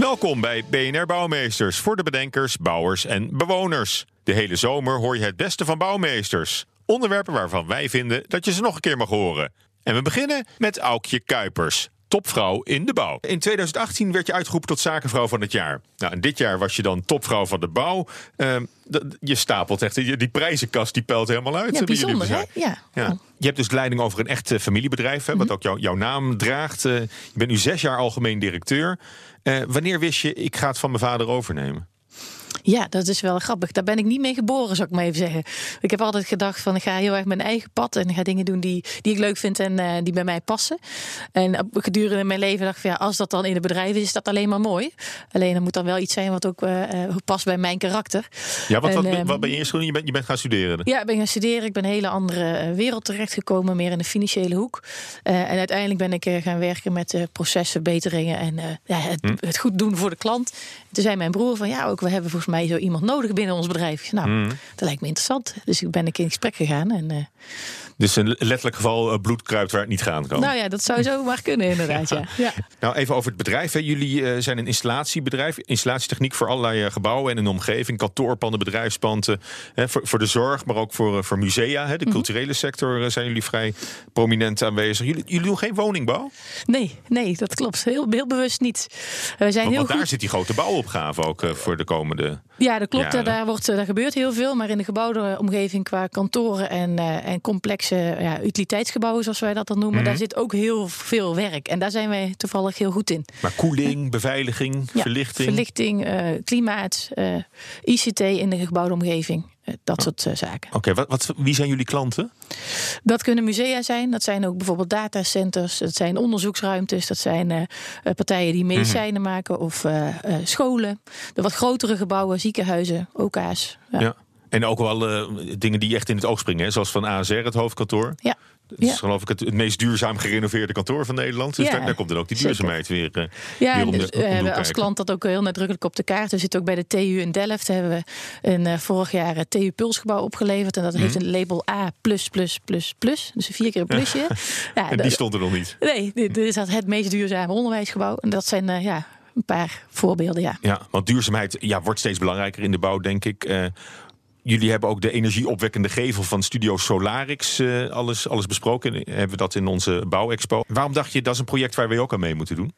Welkom bij BNR Bouwmeesters voor de bedenkers, bouwers en bewoners. De hele zomer hoor je het beste van bouwmeesters. Onderwerpen waarvan wij vinden dat je ze nog een keer mag horen. En we beginnen met Aukje Kuipers, topvrouw in de bouw. In 2018 werd je uitgeroepen tot zakenvrouw van het jaar. Nou, en dit jaar was je dan topvrouw van de bouw. Ehm, je stapelt echt, die die prijzenkast die pelt helemaal uit. Ja, bijzonder, hè? Ja. Ja. Je hebt dus leiding over een echt eh, familiebedrijf, hè, wat Mhm. ook jouw jouw naam draagt. Eh, je bent nu zes jaar algemeen directeur. Eh, wanneer wist je, ik ga het van mijn vader overnemen? Ja, dat is wel grappig. Daar ben ik niet mee geboren, zou ik maar even zeggen. Ik heb altijd gedacht van ik ga heel erg mijn eigen pad en ga dingen doen die, die ik leuk vind en eh, die bij mij passen. En gedurende mijn leven dacht ik van ja, als dat dan in het bedrijf is, is dat alleen maar mooi. Alleen er moet dan wel iets zijn wat ook eh, eh, past bij mijn karakter. Ja, wat, En, wat, ehm, wat ben je eerst? Je bent, je bent gaan studeren. Ja, ik ben gaan studeren. Ik ben een hele andere wereld terechtgekomen, meer in de financiële hoek. En uiteindelijk ben ik gaan werken met procesverbeteringen en ja, het, Hm. het goed doen voor de klant. Toen zei mijn broer van ja, ook we hebben volgens mij zo iemand nodig binnen ons bedrijf. Nou, Hm. dat lijkt me interessant. Dus ik ben ik in gesprek gegaan. En, eh, Dus een letterlijk geval eh, bloed kruipt waar het niet gaan kan. Nou ja, dat zou zo maar kunnen inderdaad. Ja. Ja. Nou, even over het bedrijf. Hè. Jullie eh, zijn een installatiebedrijf. Installatietechniek voor allerlei eh, gebouwen en een omgeving. Kantoorpanden, bedrijfspanden. Hè, voor, voor de zorg, maar ook voor, eh, voor musea. Hè. De Mhm. culturele sector zijn jullie vrij prominent aanwezig. Jullie, jullie doen geen woningbouw? Nee, nee, dat klopt. Heel, heel bewust niet. We zijn Want, heel want daar zit die grote bouwopgave ook voor de komende... Ja, dat klopt. jaren. Daar, wordt, daar gebeurt heel veel. Maar in de gebouwde omgeving qua kantoren en, eh, en ja, utiliteitsgebouwen, zoals wij dat dan noemen, Mhm. daar zit ook heel veel werk. En daar zijn wij toevallig heel goed in. Maar koeling, beveiliging, Ja, verlichting. Verlichting, eh, klimaat, eh, ICT in de gebouwde omgeving. eh, dat soort zaken. Oké, wat, wat, wie zijn jullie klanten? Dat kunnen musea zijn. Dat zijn ook bijvoorbeeld datacenters. Dat zijn onderzoeksruimtes. Dat zijn partijen die medicijnen maken. Of scholen. De wat grotere gebouwen, ziekenhuizen, OK's. Ja. Ja. En ook wel eh, dingen die echt in het oog springen. Hè? Zoals van ASR, het hoofdkantoor. Ja. Dat is Ja. geloof ik het, het meest duurzaam gerenoveerde kantoor van Nederland. Dus Ja, daar, daar komt dan ook die zeker. duurzaamheid weer, eh, Ja, weer om de, dus, om de we hebben als klant dat ook heel nadrukkelijk op de kaart. We zitten ook bij de TU in Delft. Hebben we een, eh, vorig jaar het TU Pulsgebouw opgeleverd. En dat heeft Mhm. een label A+++++. Dus een vier keer een plusje. Ja, En dat- die stond er nog niet. Nee, dit, is het meest duurzame onderwijsgebouw. En dat zijn eh, ja, een paar voorbeelden, ja. Ja, want duurzaamheid ja, wordt steeds belangrijker in de bouw, denk ik. Eh, jullie hebben ook de energieopwekkende gevel van Studio Solarix eh, alles, alles besproken. Hebben we dat in onze bouwexpo. Waarom dacht je dat is een project waar we ook aan mee moeten doen?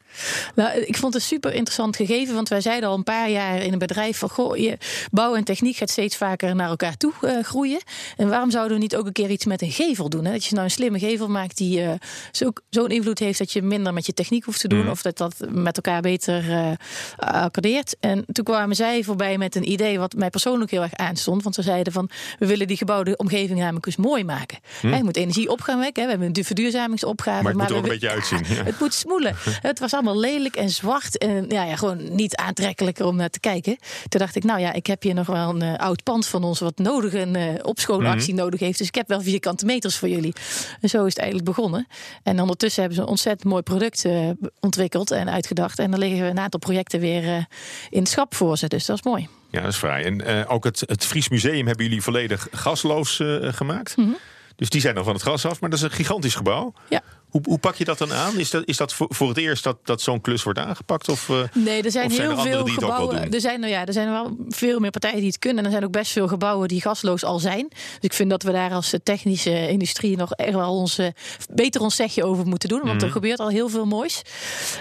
Nou, ik vond het super interessant gegeven, want wij zeiden al een paar jaar in een bedrijf van goh, je, bouw en techniek gaat steeds vaker naar elkaar toe eh, groeien. En waarom zouden we niet ook een keer iets met een gevel doen? Hè? Dat je nou een slimme gevel maakt die eh, zo- zo'n invloed heeft dat je minder met je techniek hoeft te doen, Mhm. of dat dat met elkaar beter accordeert. En toen kwamen zij voorbij met een idee wat mij persoonlijk heel erg aanstond, want ze zeiden van we willen die gebouwde omgeving namelijk eens mooi maken. Hè, je moet energie op gaan wekken, we hebben een verduurzamingsopgave. Maar het moet er we ook een beetje uitzien. Ja. het moet smoelen. Het was allemaal lelijk en zwart. En ja, ja, gewoon niet aantrekkelijker om naar te kijken. Toen dacht ik, nou ja, ik heb hier nog wel een eh, oud pand van ons... wat nodig een eh opschoonactie nodig heeft. Dus ik heb wel vierkante meters voor jullie. En zo is het eigenlijk begonnen. En ondertussen hebben ze een ontzettend mooi product eh, ontwikkeld en uitgedacht. En dan liggen een aantal projecten weer in het schap voor ze. Dus dat is mooi. Ja, dat is vrij. En eh, ook het, het Fries Museum hebben jullie volledig gasloos eh, gemaakt. Mhm. Dus die zijn dan van het gas af, maar dat is een gigantisch gebouw. Ja. Hoe, hoe pak je dat dan aan? Is dat, is dat voor, voor het eerst dat, dat zo'n klus wordt aangepakt? Of, eh, Nee, er zijn heel er veel gebouwen. Er zijn, nou ja, er zijn wel veel meer partijen die het kunnen. En er zijn ook best veel gebouwen die gasloos al zijn. Dus ik vind dat we daar als eh, technische industrie nog echt wel ons, eh, beter ons zegje over moeten doen. Want er Mhm. gebeurt al heel veel moois.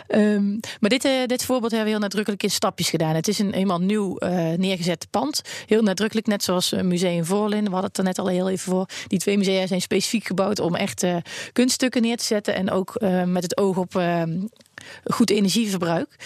Ehm, maar dit, dit voorbeeld hebben we heel nadrukkelijk in stapjes gedaan. Het is een eenmaal nieuw eh, neergezet pand. Heel nadrukkelijk, net zoals Museum Voorlin. We hadden het er net al heel even voor. Die twee musea zijn specifiek gebouwd om echt kunststukken neer te zetten. En ook eh, met het oog op eh, goed energieverbruik.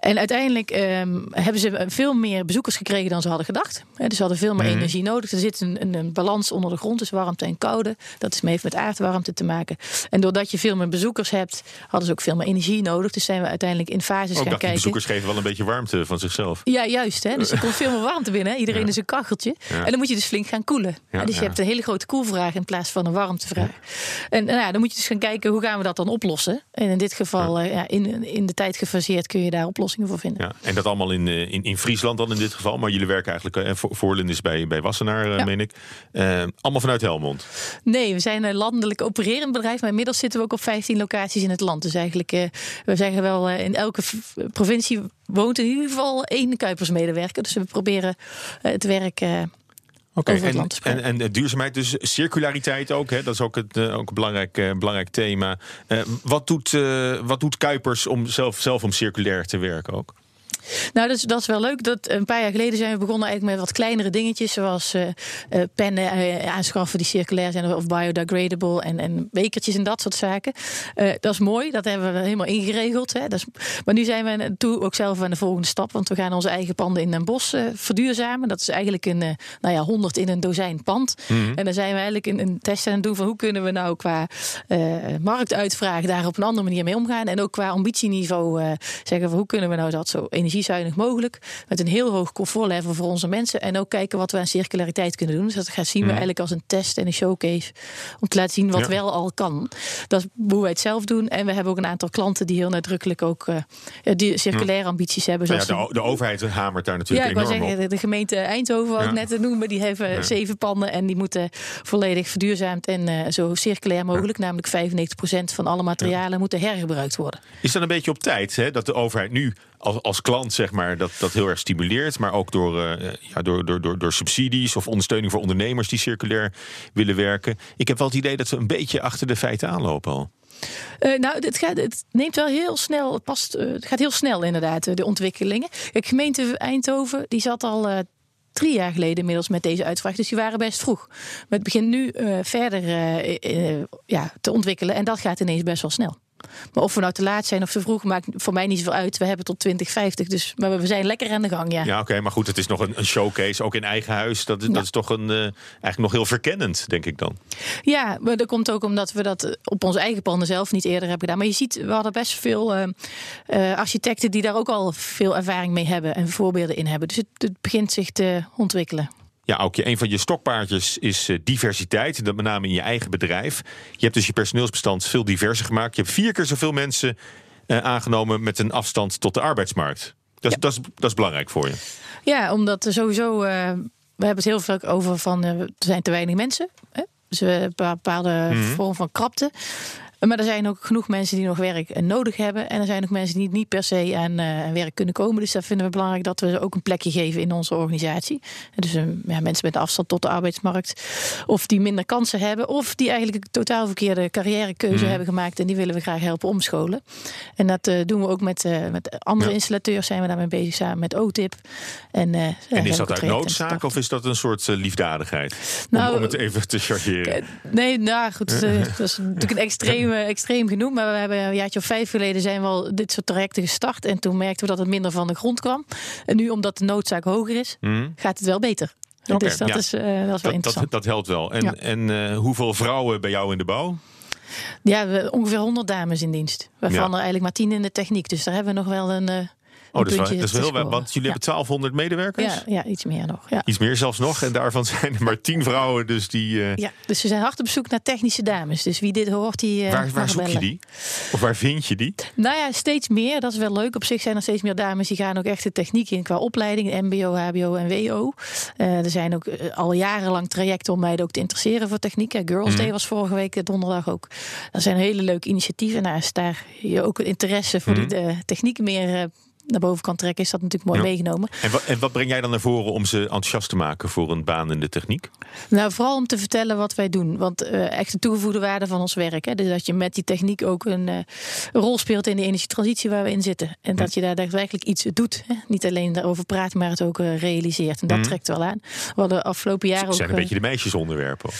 En uiteindelijk ehm, hebben ze veel meer bezoekers gekregen dan ze hadden gedacht. Dus ze hadden veel meer Mhm. energie nodig. Er zit een, een, een balans onder de grond tussen warmte en koude. Dat is mee heeft met aardwarmte te maken. En doordat je veel meer bezoekers hebt, hadden ze ook veel meer energie nodig. Dus zijn we uiteindelijk in fases Ook gaan dat die kijken. bezoekers geven wel een beetje warmte van zichzelf. Ja, juist. Hè? Dus er komt veel meer warmte binnen. Iedereen Ja. is een kacheltje. Ja. En dan moet je dus flink gaan koelen. Ja, dus je hebt een hele grote koelvraag in plaats van een warmtevraag. En nou ja, dan moet je dus gaan kijken hoe gaan we dat dan oplossen. En in dit geval, eh, ja, in, in de tijd gefaseerd kun je daar oplossingen voor vinden. Ja, en dat allemaal in, eh, in, in Friesland dan in dit geval. Maar jullie werken eigenlijk, eh, voor, Voorlin is bij, bij Wassenaar, eh, Ja. meen ik. Allemaal vanuit Helmond. Nee, we zijn een landelijk opererend bedrijf. Maar inmiddels zitten we ook op 15 locaties in het land. Dus eigenlijk, eh, we zeggen wel, eh, in elke provincie woont in ieder geval één Kuipersmedewerker. Dus we proberen het werk... Oké, en, en, en eh, duurzaamheid, dus circulariteit ook. Hè? Dat is ook, het, eh, ook een belangrijk, eh, belangrijk thema. Wat, doet, wat doet Kuipers om zelf, zelf om circulair te werken ook? Nou, dat is, dat is wel leuk. Dat, een paar jaar geleden zijn we begonnen eigenlijk met wat kleinere dingetjes. Zoals eh, eh, pennen eh, aanschaffen die circulair zijn of biodegradable. En, en bekertjes en dat soort zaken. Dat is mooi. Dat hebben we helemaal ingeregeld. Hè. Dat is, maar nu zijn we toe ook zelf aan de volgende stap. Want we gaan onze eigen panden in Den Bosch verduurzamen. Dat is eigenlijk een, nou ja, 100 in een dozijn pand. En dan zijn we eigenlijk een, een test aan het doen van hoe kunnen we nou qua marktuitvraag daar op een andere manier mee omgaan. En ook qua ambitieniveau zeggen van hoe kunnen we nou dat zo energiezuinig mogelijk. Met een heel hoog comfortlevel voor onze mensen. En ook kijken wat we aan circulariteit kunnen doen. Dus dat gaan zien we eigenlijk als een test en een showcase. Om te laten zien wat Ja. wel al kan. Dat is hoe wij het zelf doen. En we hebben ook een aantal klanten die heel nadrukkelijk ook eh, die circulaire ambities hebben. Nou ja, Zoals de, o- de overheid hamert daar ja, natuurlijk ik wou enorm zeggen, op. de gemeente Eindhoven, wat Ja. ik net te noemen, die hebben Ja. zeven panden en die moeten volledig verduurzaamd en eh, zo circulair mogelijk, namelijk 95% van alle materialen moeten hergebruikt worden. Is dat een beetje op tijd hè, dat de overheid nu als, als klant zeg maar, dat, dat heel erg stimuleert, maar ook door, eh, ja, door, door, door, door subsidies of ondersteuning voor ondernemers die circulair willen werken? Ik heb wel het idee dat we een beetje achter de feiten aanlopen al. Eh, nou, het, gaat, het neemt wel heel snel, het, past, eh, het gaat heel snel inderdaad, de ontwikkelingen. De gemeente Eindhoven, die zat al drie jaar geleden inmiddels met deze uitvraag. Dus die waren best vroeg. Maar het begint nu verder ja, te ontwikkelen en dat gaat ineens best wel snel. Maar of we nou te laat zijn of te vroeg, maakt voor mij niet zoveel uit. We hebben tot 2050, dus, maar we zijn lekker aan de gang, ja. Ja, oké, maar goed, het is nog een, een showcase, ook in eigen huis. Dat, dat is toch een, eh, eigenlijk nog heel verkennend, denk ik dan. Ja, maar dat komt ook omdat we dat op onze eigen panden zelf niet eerder hebben gedaan. Maar je ziet, we hadden best veel eh, eh, architecten die daar ook al veel ervaring mee hebben en voorbeelden in hebben. Dus het, het begint zich te ontwikkelen. Ja, Aukje, een van je stokpaardjes is eh, diversiteit. Dat met name in je eigen bedrijf. Je hebt dus je personeelsbestand veel diverser gemaakt. Je hebt vier keer zoveel mensen eh, aangenomen met een afstand tot de arbeidsmarkt. Dat, is dat, is, dat is belangrijk voor je. Ja, omdat sowieso, eh, we hebben het heel veel over van er zijn te weinig mensen. Hè? Dus een bepaalde vorm van krapte. Maar er zijn ook genoeg mensen die nog werk eh, nodig hebben. En er zijn ook mensen die niet per se aan, eh, aan werk kunnen komen. Dus dat vinden we belangrijk dat we ze ook een plekje geven in onze organisatie. Dus eh, ja, mensen met afstand tot de arbeidsmarkt. Of die minder kansen hebben. Of die eigenlijk een totaal verkeerde carrièrekeuze hebben gemaakt. En die willen we graag helpen omscholen. En dat doen we ook met, met andere Ja. installateurs. Zijn we daarmee bezig samen met OTIP. En, ja, en is dat uit noodzaak of is dat een soort liefdadigheid? Nou, om, om het even te chargeren. Nee, nou goed, dat is natuurlijk een extreem, eh, extreem genoemd. Maar we hebben een jaartje of vijf geleden zijn we al dit soort trajecten gestart. En toen merkten we dat het minder van de grond kwam. En nu, omdat de noodzaak hoger is, Mhm. gaat het wel beter. Oké, dus dat, ja. is, eh, dat is wel Dat, dat, interessant. dat helpt wel. En, Ja. en eh, hoeveel vrouwen bij jou in de bouw? Ja, we ongeveer 100 dames in dienst. Waarvan Ja. er eigenlijk maar 10 in de techniek. Dus daar hebben we nog wel een. Oh, dat is wel, dat is heel wel. Want jullie Ja. hebben 1200 medewerkers? ja, ja, iets meer nog. Ja. Iets meer zelfs nog. En daarvan zijn er maar 10 vrouwen. Dus die. eh, Ja, dus we zijn hard op zoek naar technische dames. Dus wie dit hoort, die. eh, waar zoek je die? Of waar vind je die? Nou ja, steeds meer. Dat is wel leuk. Op zich zijn er steeds meer dames die gaan ook echt de techniek in qua opleiding. MBO, HBO en WO. Eh, er zijn ook al jarenlang trajecten om meiden ook te interesseren voor techniek. Girls Mhm. Day was vorige week donderdag ook. Dat zijn hele leuke initiatieven. Nou, als daar je ook een interesse voor Mhm. die de techniek meer naar boven kan trekken, is dat natuurlijk mooi Ja. meegenomen. En wat, en wat breng jij dan naar voren om ze enthousiast te maken voor een baan in de techniek? Nou, vooral om te vertellen wat wij doen. Want eh, echt de toegevoegde waarde van ons werk. Hè? Dus dat je met die techniek ook een, eh, rol speelt in de energietransitie waar we in zitten. En dat je daar daadwerkelijk iets doet. Hè? Niet alleen daarover praat, maar het ook eh, realiseert. En dat Mhm. trekt wel aan. We hadden afgelopen jaar Het ook... zijn een beetje de meisjesonderwerpen.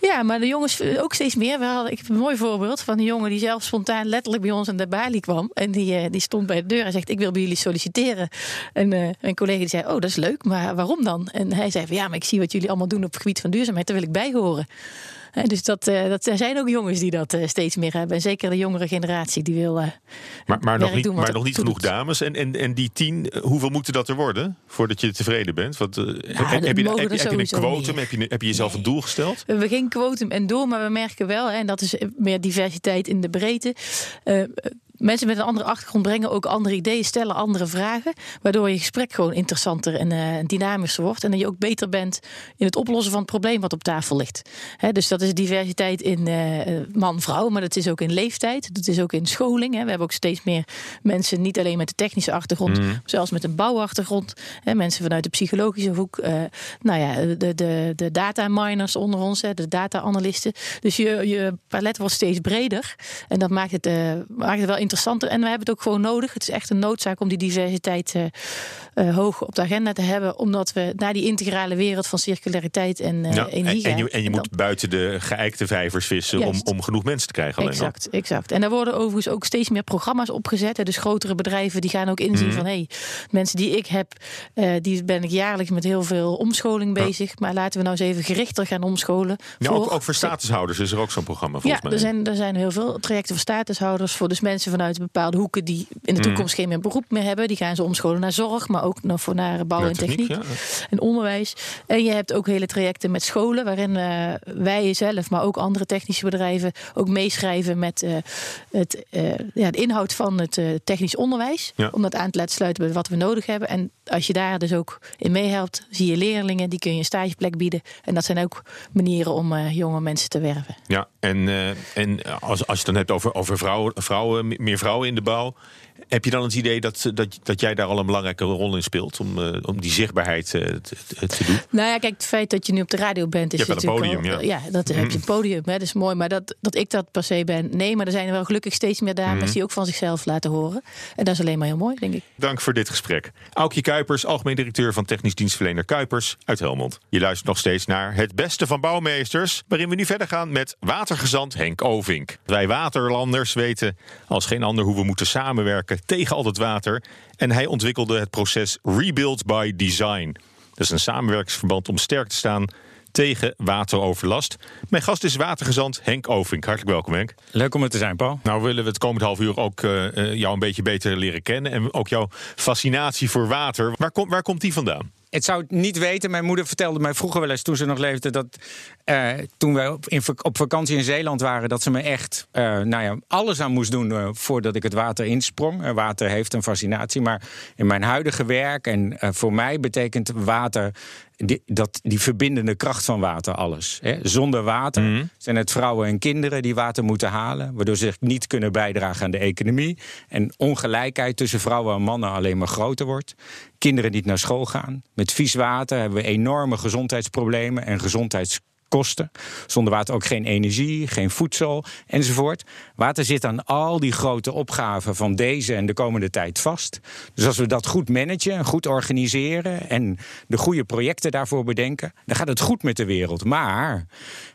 ja, maar de jongens ook steeds meer. We hadden, ik heb een mooi voorbeeld van een jongen die zelf spontaan letterlijk bij ons aan de balie kwam. En die, die stond bij de deur en zegt: Ik wil bij jullie solliciteren. En uh, een collega die zei, oh, dat is leuk, maar waarom dan? En hij zei van, ja, maar ik zie wat jullie allemaal doen op het gebied van duurzaamheid. Daar wil ik bij horen. dus dat, uh, dat, er zijn ook jongens die dat uh, steeds meer hebben. En zeker de jongere generatie die wil. Uh, maar maar nog niet, maar nog niet genoeg dames. En, en, en die tien, hoeveel moeten dat er worden voordat je tevreden bent? Want, heb, heb, je, heb, heb je een quotum? Heb je, heb je jezelf nee. een doel gesteld? We hebben geen quotum en doel, maar we merken wel, hè, en dat is meer diversiteit in de breedte mensen met een andere achtergrond brengen ook andere ideeën, stellen andere vragen. Waardoor je gesprek gewoon interessanter en uh, dynamischer wordt. En dat je ook beter bent in het oplossen van het probleem wat op tafel ligt. He, dus dat is diversiteit in uh, man-vrouw, maar dat is ook in leeftijd. Dat is ook in scholing. He. We hebben ook steeds meer mensen, niet alleen met de technische achtergrond, mm. zelfs met een bouwachtergrond. He, mensen vanuit de psychologische hoek. Uh, nou ja, de, de, de data miners onder ons, de data-analysten. Dus je, je palet wordt steeds breder. En dat maakt het, maakt het wel interessanter. En we hebben het ook gewoon nodig. Het is echt een noodzaak om die diversiteit uh, uh, hoog op de agenda te hebben. Omdat we naar die integrale wereld van circulariteit en uh, ja, energie en, en, je, en je moet buiten de geëikte vijvers vissen om, om genoeg mensen te krijgen. Alleen exact, al. exact. En daar worden overigens ook steeds meer programma's opgezet. Dus grotere bedrijven die gaan ook inzien mm. van... hé, hey, mensen die ik heb, die ben ik jaarlijks met heel veel omscholing bezig. Ja. Maar laten we nou eens even gerichter gaan omscholen. Ja, voor, ook, ook voor statushouders is er ook zo'n programma volgens ja, mij. Er zijn, er zijn heel veel trajecten voor statushouders. Voor dus mensen vanuit bepaalde hoeken die in de toekomst geen meer beroep meer hebben. Die gaan ze omscholen naar zorg, maar ook nog voor naar bouw en techniek, ja. en onderwijs. En je hebt ook hele trajecten met scholen, waarin uh, wij zelf, maar ook andere technische bedrijven ook meeschrijven met uh, het, uh, ja, de inhoud van het technisch onderwijs. Ja. Om dat aan te laten sluiten bij wat we nodig hebben. En als je daar dus ook in meehelpt, zie je leerlingen, die kun je een stageplek bieden. En dat zijn ook manieren om jonge mensen te werven. Ja, en, en als, als je het dan hebt over, over vrouwen, vrouwen, meer vrouwen in de bouw. Heb je dan het idee dat, dat, dat jij daar al een belangrijke rol in speelt om, uh, om die zichtbaarheid uh, te, te, doen? Nou ja, kijk, het feit dat je nu op de radio bent, is je hebt natuurlijk een podium, al, ja. ja, dat heb je een podium. Hè, dat is mooi, maar dat, dat ik dat per se ben, nee. Maar er zijn er wel gelukkig steeds meer dames mm. die ook van zichzelf laten horen. En dat is alleen maar heel mooi, denk ik. Dank voor dit gesprek. Aukje Kuipers, algemeen directeur van technisch dienstverlener Kuipers uit Helmond. Je luistert nog steeds naar Het Beste van Bouwmeesters, waarin we nu verder gaan met watergezant Henk Ovink. Wij waterlanders weten als geen ander hoe we moeten samenwerken tegen al het water. En hij ontwikkelde het proces Rebuild by Design. Dat is een samenwerkingsverband om sterk te staan tegen wateroverlast. Mijn gast is watergezant Henk Ovink. Hartelijk welkom, Henk. Leuk om er te zijn, Paul. Nou willen we het komend half uur ook uh, jou een beetje beter leren kennen. En ook jouw fascinatie voor water. Waar, waar komt die vandaan? Het zou het niet weten. Mijn moeder vertelde mij vroeger wel eens, toen ze nog leefde, dat uh, toen wij op, op, vakantie in Zeeland waren, dat ze me echt uh, nou ja, alles aan moest doen uh, voordat ik het water insprong. water heeft een fascinatie, maar in mijn huidige werk en voor mij betekent water die, dat, die verbindende kracht van water alles. Hè. Zonder water mm. zijn het vrouwen en kinderen die water moeten halen, waardoor ze niet kunnen bijdragen aan de economie. En ongelijkheid tussen vrouwen en mannen alleen maar groter wordt. Kinderen niet naar school gaan. Met vies water hebben we enorme gezondheidsproblemen en gezondheids kosten. Zonder water ook geen energie, geen voedsel enzovoort. Water zit aan al die grote opgaven van deze en de komende tijd vast. Dus als we dat goed managen, goed organiseren en de goede projecten daarvoor bedenken, dan gaat het goed met de wereld. Maar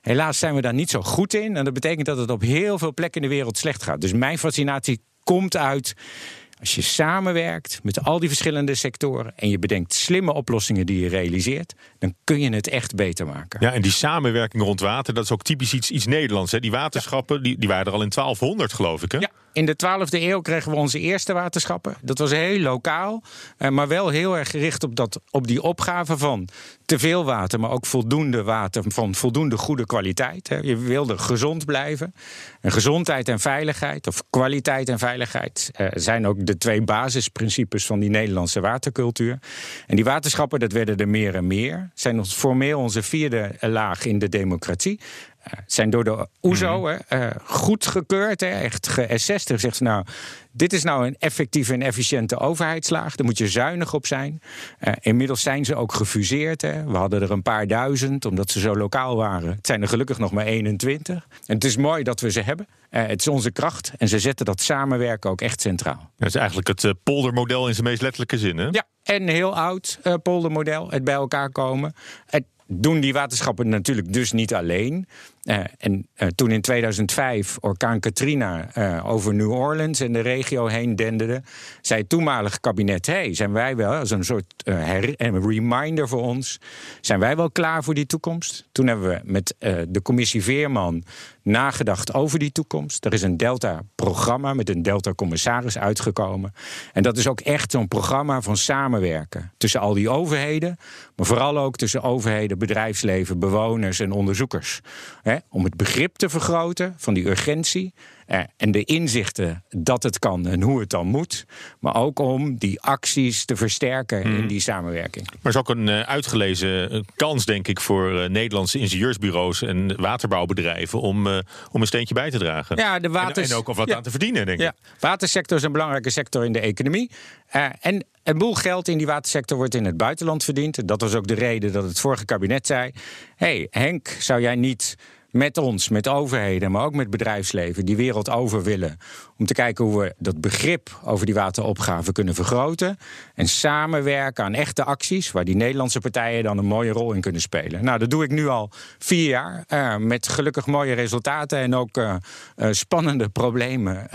helaas zijn we daar niet zo goed in. En dat betekent dat het op heel veel plekken in de wereld slecht gaat. Dus mijn fascinatie komt uit als je samenwerkt met al die verschillende sectoren en je bedenkt slimme oplossingen die je realiseert, dan kun je het echt beter maken. Ja, en die samenwerking rond water, dat is ook typisch iets, iets Nederlands. Hè? Die waterschappen, die, die waren er al in 1200, geloof ik. Hè? Ja, in de 12e eeuw kregen we onze eerste waterschappen. Dat was heel lokaal, eh, maar wel heel erg gericht op, dat, op die opgave van te veel water, maar ook voldoende water van voldoende goede kwaliteit. Je wilde gezond blijven. En gezondheid en veiligheid, of kwaliteit en veiligheid, eh, zijn ook de twee basisprincipes van die Nederlandse watercultuur. En die waterschappen, dat werden er meer en meer. Zijn formeel onze vierde laag in de democratie. Uh, zijn door de OESO mm -hmm. uh, goedgekeurd, echt geassessed. Zegt nou, dit is nou een effectieve en efficiënte overheidslaag. Daar moet je zuinig op zijn. Uh, inmiddels zijn ze ook gefuseerd. Hè. We hadden er een paar duizend, omdat ze zo lokaal waren. Het zijn er gelukkig nog maar 21. En het is mooi dat we ze hebben. het is onze kracht. En ze zetten dat samenwerken ook echt centraal. Dat is eigenlijk het poldermodel in zijn meest letterlijke zin, hè? Ja, en heel oud poldermodel. Het bij elkaar komen. Het doen die waterschappen natuurlijk dus niet alleen. Uh, en uh, toen in 2005 orkaan Katrina uh, over New Orleans en de regio heen denderde, zei het toenmalige kabinet: hey, zijn wij wel, als een soort reminder voor ons, zijn wij wel klaar voor die toekomst? Toen hebben we met de commissie Veerman nagedacht over die toekomst. Er is een Delta-programma met een Delta-commissaris uitgekomen. En dat is ook echt zo'n programma van samenwerken tussen al die overheden, maar vooral ook tussen overheden, bedrijfsleven, bewoners en onderzoekers. Hè, om het begrip te vergroten van die urgentie eh, en de inzichten dat het kan en hoe het dan moet. Maar ook om die acties te versterken in Mhm. die samenwerking. Maar het is ook een uh, uitgelezen uh, kans, denk ik, voor uh, Nederlandse ingenieursbureaus en waterbouwbedrijven om, uh, om een steentje bij te dragen. Ja, de waters... en, en ook of wat ja. aan te verdienen, denk ja. ik. Watersector is een belangrijke sector in de economie. En een boel geld in die watersector wordt in het buitenland verdiend. Dat was ook de reden dat het vorige kabinet zei: hey, Henk, zou jij niet met ons, met overheden, maar ook met bedrijfsleven, die wereld over willen. Om te kijken hoe we dat begrip over die wateropgave kunnen vergroten. En samenwerken aan echte acties, waar die Nederlandse partijen dan een mooie rol in kunnen spelen. Nou, dat doe ik nu al vier jaar. Uh, met gelukkig mooie resultaten en ook uh, uh, spannende problemen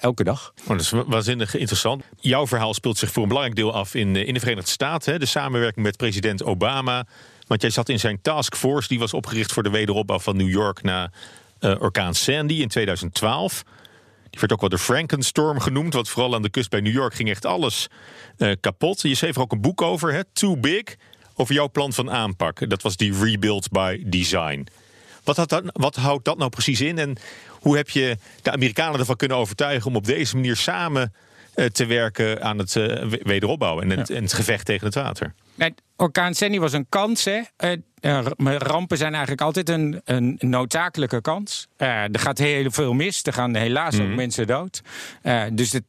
elke dag. Oh, dat is waanzinnig interessant. Jouw verhaal speelt zich voor een belangrijk deel af in, in de Verenigde Staten. Hè? De samenwerking met president Obama. Want jij zat in zijn taskforce, die was opgericht voor de wederopbouw van New York na uh, orkaan Sandy in 2012. Die werd ook wel de Frankenstorm genoemd, want vooral aan de kust bij New York ging echt alles uh, kapot. Je schreef er ook een boek over, hè? Too Big, over jouw plan van aanpak. Dat was die Rebuild by Design. Wat, had dat, wat houdt dat nou precies in en hoe heb je de Amerikanen ervan kunnen overtuigen om op deze manier samen uh, te werken aan het wederopbouwen en het, ja. en het gevecht tegen het water? Orkaan Sandy was een kans. Hè. Uh, rampen zijn eigenlijk altijd een, een noodzakelijke kans. Uh, er gaat heel veel mis. Er gaan helaas mm. ook mensen dood. Uh, dus het,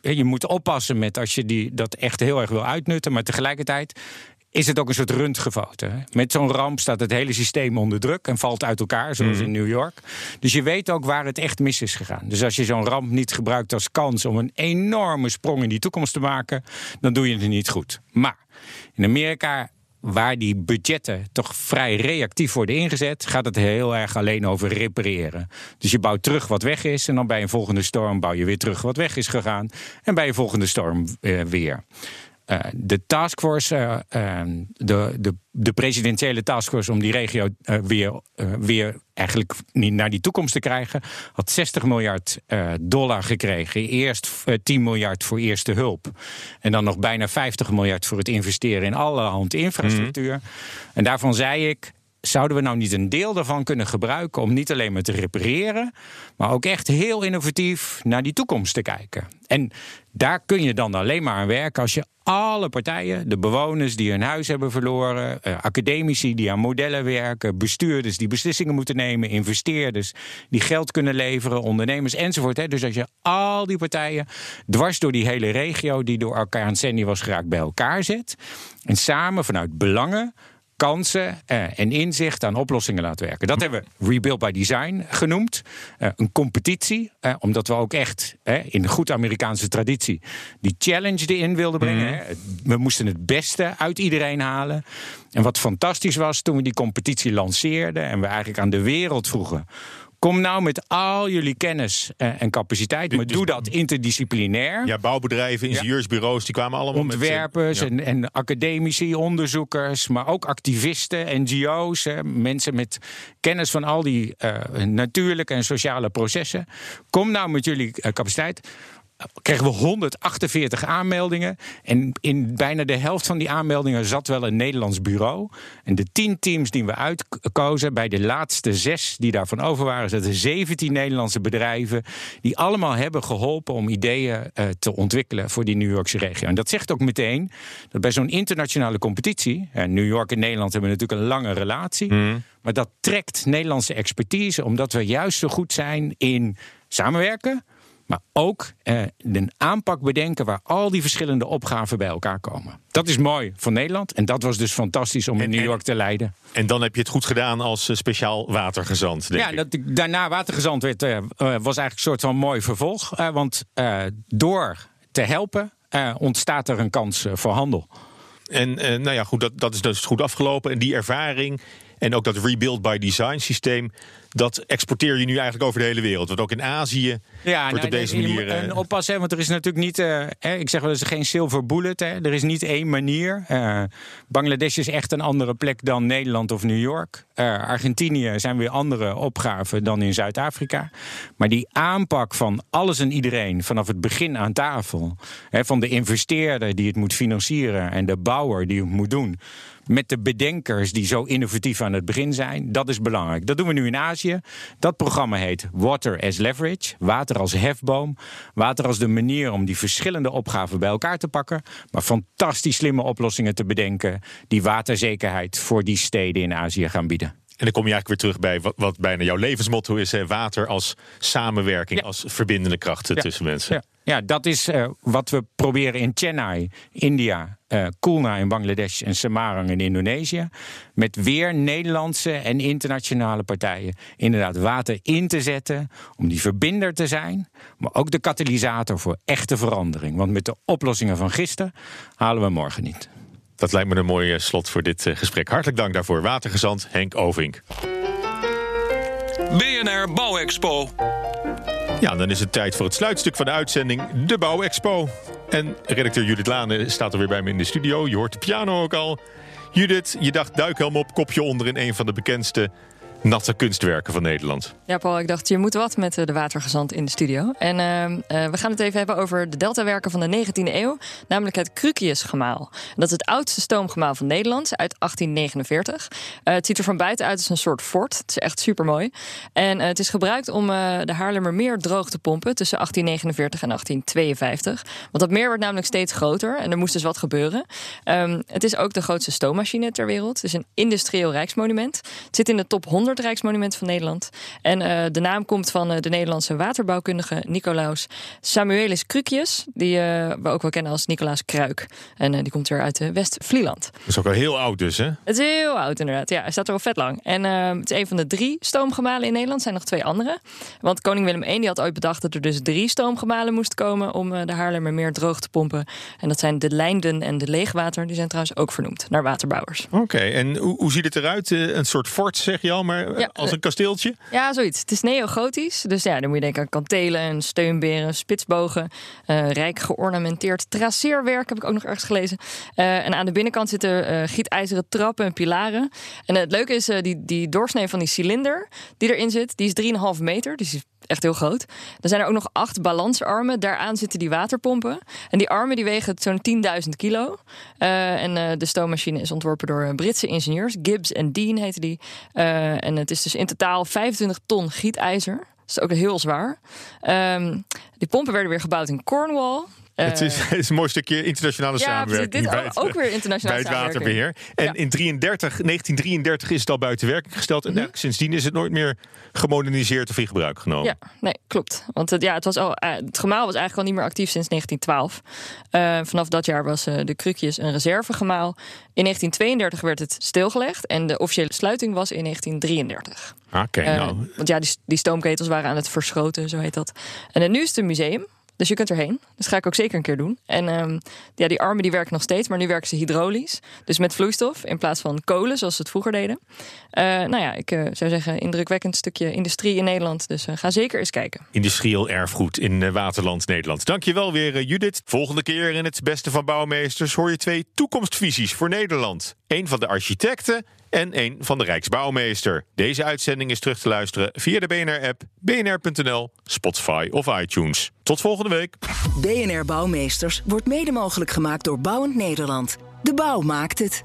je moet oppassen met als je die, dat echt heel erg wil uitnutten. Maar tegelijkertijd is het ook een soort röntgenfoto. Met zo'n ramp staat het hele systeem onder druk en valt uit elkaar, zoals mm. in New York. Dus je weet ook waar het echt mis is gegaan. Dus als je zo'n ramp niet gebruikt als kans om een enorme sprong in die toekomst te maken, dan doe je het niet goed. Maar in Amerika waar die budgetten toch vrij reactief worden ingezet, gaat het heel erg alleen over repareren. Dus je bouwt terug wat weg is en dan bij een volgende storm bouw je weer terug wat weg is gegaan en bij een volgende storm uh, weer. Uh, de taskforce, uh, uh, de, de, de presidentiële taskforce om die regio weer, weer eigenlijk naar die toekomst te krijgen, had 60 miljard dollar gekregen. Eerst 10 miljard voor eerste hulp. En dan nog bijna 50 miljard voor het investeren in allerhand infrastructuur. Mm. En daarvan zei ik. Zouden we nou niet een deel daarvan kunnen gebruiken om niet alleen maar te repareren, maar ook echt heel innovatief naar die toekomst te kijken? En daar kun je dan alleen maar aan werken als je alle partijen, de bewoners die hun huis hebben verloren, uh, academici die aan modellen werken, bestuurders die beslissingen moeten nemen, investeerders die geld kunnen leveren, ondernemers enzovoort. Dus als je al die partijen dwars door die hele regio die door elkaar aan Sandy was geraakt bij elkaar zet en samen vanuit belangen kansen uh, en inzicht aan oplossingen laten werken. Dat hebben we Rebuild by Design genoemd. Uh, een competitie, uh, omdat we ook echt in goed Amerikaanse traditie die challenge erin wilden brengen. Mm -hmm. We moesten het beste uit iedereen halen. En wat fantastisch was toen we die competitie lanceerden en we eigenlijk aan de wereld vroegen. Kom nou met al jullie kennis en capaciteit, maar doe dat interdisciplinair. Ja, bouwbedrijven, ingenieursbureaus, die kwamen allemaal Ontwerpers met, ja. en, en, academici, onderzoekers, maar ook activisten, NGO's, hè, mensen met kennis van al die uh, natuurlijke en sociale processen. Kom nou met jullie capaciteit kregen we 148 aanmeldingen. En in bijna de helft van die aanmeldingen zat wel een Nederlands bureau. En de tien teams die we uitkozen, bij de laatste zes die daarvan over waren, zaten 17 Nederlandse bedrijven. Die allemaal hebben geholpen om ideeën uh, te ontwikkelen voor die New Yorkse regio. En dat zegt ook meteen dat bij zo'n internationale competitie. En New York en Nederland hebben natuurlijk een lange relatie. Mm. Maar dat trekt Nederlandse expertise, omdat we juist zo goed zijn in samenwerken. Maar ook eh, een aanpak bedenken waar al die verschillende opgaven bij elkaar komen. Dat is mooi voor Nederland. En dat was dus fantastisch om in New York te leiden. En dan heb je het goed gedaan als uh, speciaal watergezant. Denk ja, ik. dat ik daarna watergezant werd, uh, was eigenlijk een soort van mooi vervolg. Uh, want door te helpen ontstaat er een kans voor handel. En nou ja, goed, dat, dat is dus goed afgelopen. En die ervaring En ook dat rebuild by design systeem, dat exporteer je nu eigenlijk over de hele wereld. Want ook in Azië Ja, wordt op nou, deze je moet- manier... eh, en oppassen, want er is natuurlijk niet. eh, hè, ik zeg wel eens geen silver bullet. Hè. Er is niet één manier. Eh, Bangladesh is echt een andere plek dan Nederland of New York. Argentinië zijn weer andere opgaven dan in Zuid-Afrika. Maar die aanpak van alles en iedereen vanaf het begin aan tafel. Hè, van de investeerder die het moet financieren en de bouwer die het moet doen. Met de bedenkers die zo innovatief aan het begin zijn. Dat is belangrijk. Dat doen we nu in Azië. Dat programma heet Water as Leverage. Water als hefboom. Water als de manier om die verschillende opgaven bij elkaar te pakken. Maar fantastisch slimme oplossingen te bedenken. die waterzekerheid voor die steden in Azië gaan bieden. En dan kom je eigenlijk weer terug bij wat, wat bijna jouw levensmotto is: hè, water als samenwerking, Ja. als verbindende krachten Ja. tussen mensen. Ja, ja dat is eh, wat we proberen in Chennai, India, eh Kulna in Bangladesh en Semarang in Indonesië. Met weer Nederlandse en internationale partijen. Inderdaad, water in te zetten om die verbinder te zijn. Maar ook de katalysator voor echte verandering. Want met de oplossingen van gisteren halen we morgen niet. Dat lijkt me een mooi eh, slot voor dit gesprek. Hartelijk dank daarvoor, watergezant Henk Ovink. BNR Bouwexpo. Ja, dan is het tijd voor het sluitstuk van de uitzending, de Bouwexpo. En redacteur Judith Lane staat er weer bij me in de studio. Je hoort de piano ook al. Judith, je dacht duikhelm op, kopje onder in een van de bekendste natte kunstwerken van Nederland. Ja, Paul, ik dacht, je moet wat met eh, de watergezant in de studio. En ehm, eh, we gaan het even hebben over de deltawerken van de 19e eeuw. Namelijk het Cruciusgemaal. Dat is het oudste stoomgemaal van Nederland uit 1849. Eh, het ziet er van buiten uit als een soort fort. Het is echt super mooi. En het is gebruikt om de Haarlemmermeer droog te pompen tussen 1849 en 1852. Want dat meer werd namelijk steeds groter en er moest dus wat gebeuren. Ehm, het is ook de grootste stoommachine ter wereld. Het is een industrieel rijksmonument. Het zit in de top 100 rijksmonumenten van Nederland. En eh, de naam komt van eh, de Nederlandse waterbouwkundige Nicolaus Samuelis Crucius. Die eh, we ook wel kennen als Nicolaas Kruik. En die komt weer uit West-Vlieland. Dat is ook al heel oud dus, hè? Het is heel oud inderdaad. Ja, hij staat er al vet lang. En het is een van de drie stoomgemalen in Nederland. Er zijn nog twee andere. Want koning Willem I die had ooit bedacht dat er dus drie stoomgemalen moesten komen... om de Haarlemmermeer droog te pompen. En dat zijn de Lijnden en de Leegwater. Die zijn trouwens ook vernoemd naar waterbouwers. Oké, en hoe, hoe ziet het eruit? Een soort fort, zeg je al, maar Ja, als een kasteeltje? Ja, zoiets. Het is neogotisch. Dus ja, dan moet je denken aan kantelen en steunberen, spitsbogen. eh, rijk geornamenteerd traceerwerk heb ik ook nog ergens gelezen. Eh, en aan de binnenkant zitten eh, gietijzeren trappen en pilaren. En het leuke is, die, die doorsnee van die cilinder die erin zit, die is 3,5 meter. Dus die is echt heel groot. Er zijn er ook nog acht balansarmen. Daaraan zitten die waterpompen. En die armen die wegen zo'n 10.000 kilo. Eh, en eh, de stoommachine is ontworpen door eh, Britse ingenieurs. Gibbs en Dean heette die. En het is dus in totaal 25 ton gietijzer. Dat is ook heel zwaar. Ehm, die pompen werden weer gebouwd in Cornwall. Eh, het, is, het is een mooi stukje internationale ja, samenwerking. dit bij ook, het- ook weer internationale bij het waterbeheer. En Ja. in 33, 1933 is het al buiten werking gesteld. En Mhm. sindsdien is het nooit meer gemoderniseerd of in gebruik genomen. Ja, nee, klopt. Want het, ja, het, was al, eh, het gemaal was eigenlijk al niet meer actief sinds 1912. Eh, vanaf dat jaar was eh, de Krukjes een reservegemaal. In 1932 werd het stilgelegd en de officiële sluiting was in 1933. Oké, Eh, nou. Want ja, die, die stoomketels waren aan het verschroten, zo heet dat. En eh, nu is het een museum. Dus je kunt erheen. Dat ga ik ook zeker een keer doen. En ehm, ja, die armen die werken nog steeds, maar nu werken ze hydraulisch. Dus met vloeistof in plaats van kolen, zoals ze het vroeger deden. Eh, nou ja, ik eh, zou zeggen, indrukwekkend stukje industrie in Nederland. Dus eh, ga zeker eens kijken. Industrieel erfgoed in Waterland, Nederland. Dankjewel weer, Judith. Volgende keer in het Beste van Bouwmeesters hoor je twee toekomstvisies voor Nederland. Eén van de architecten en één van de Rijksbouwmeester. Deze uitzending is terug te luisteren via de BNR-app, bnr.nl, Spotify of iTunes. Tot volgende week. BNR Bouwmeesters wordt mede mogelijk gemaakt door Bouwend Nederland. De bouw maakt het.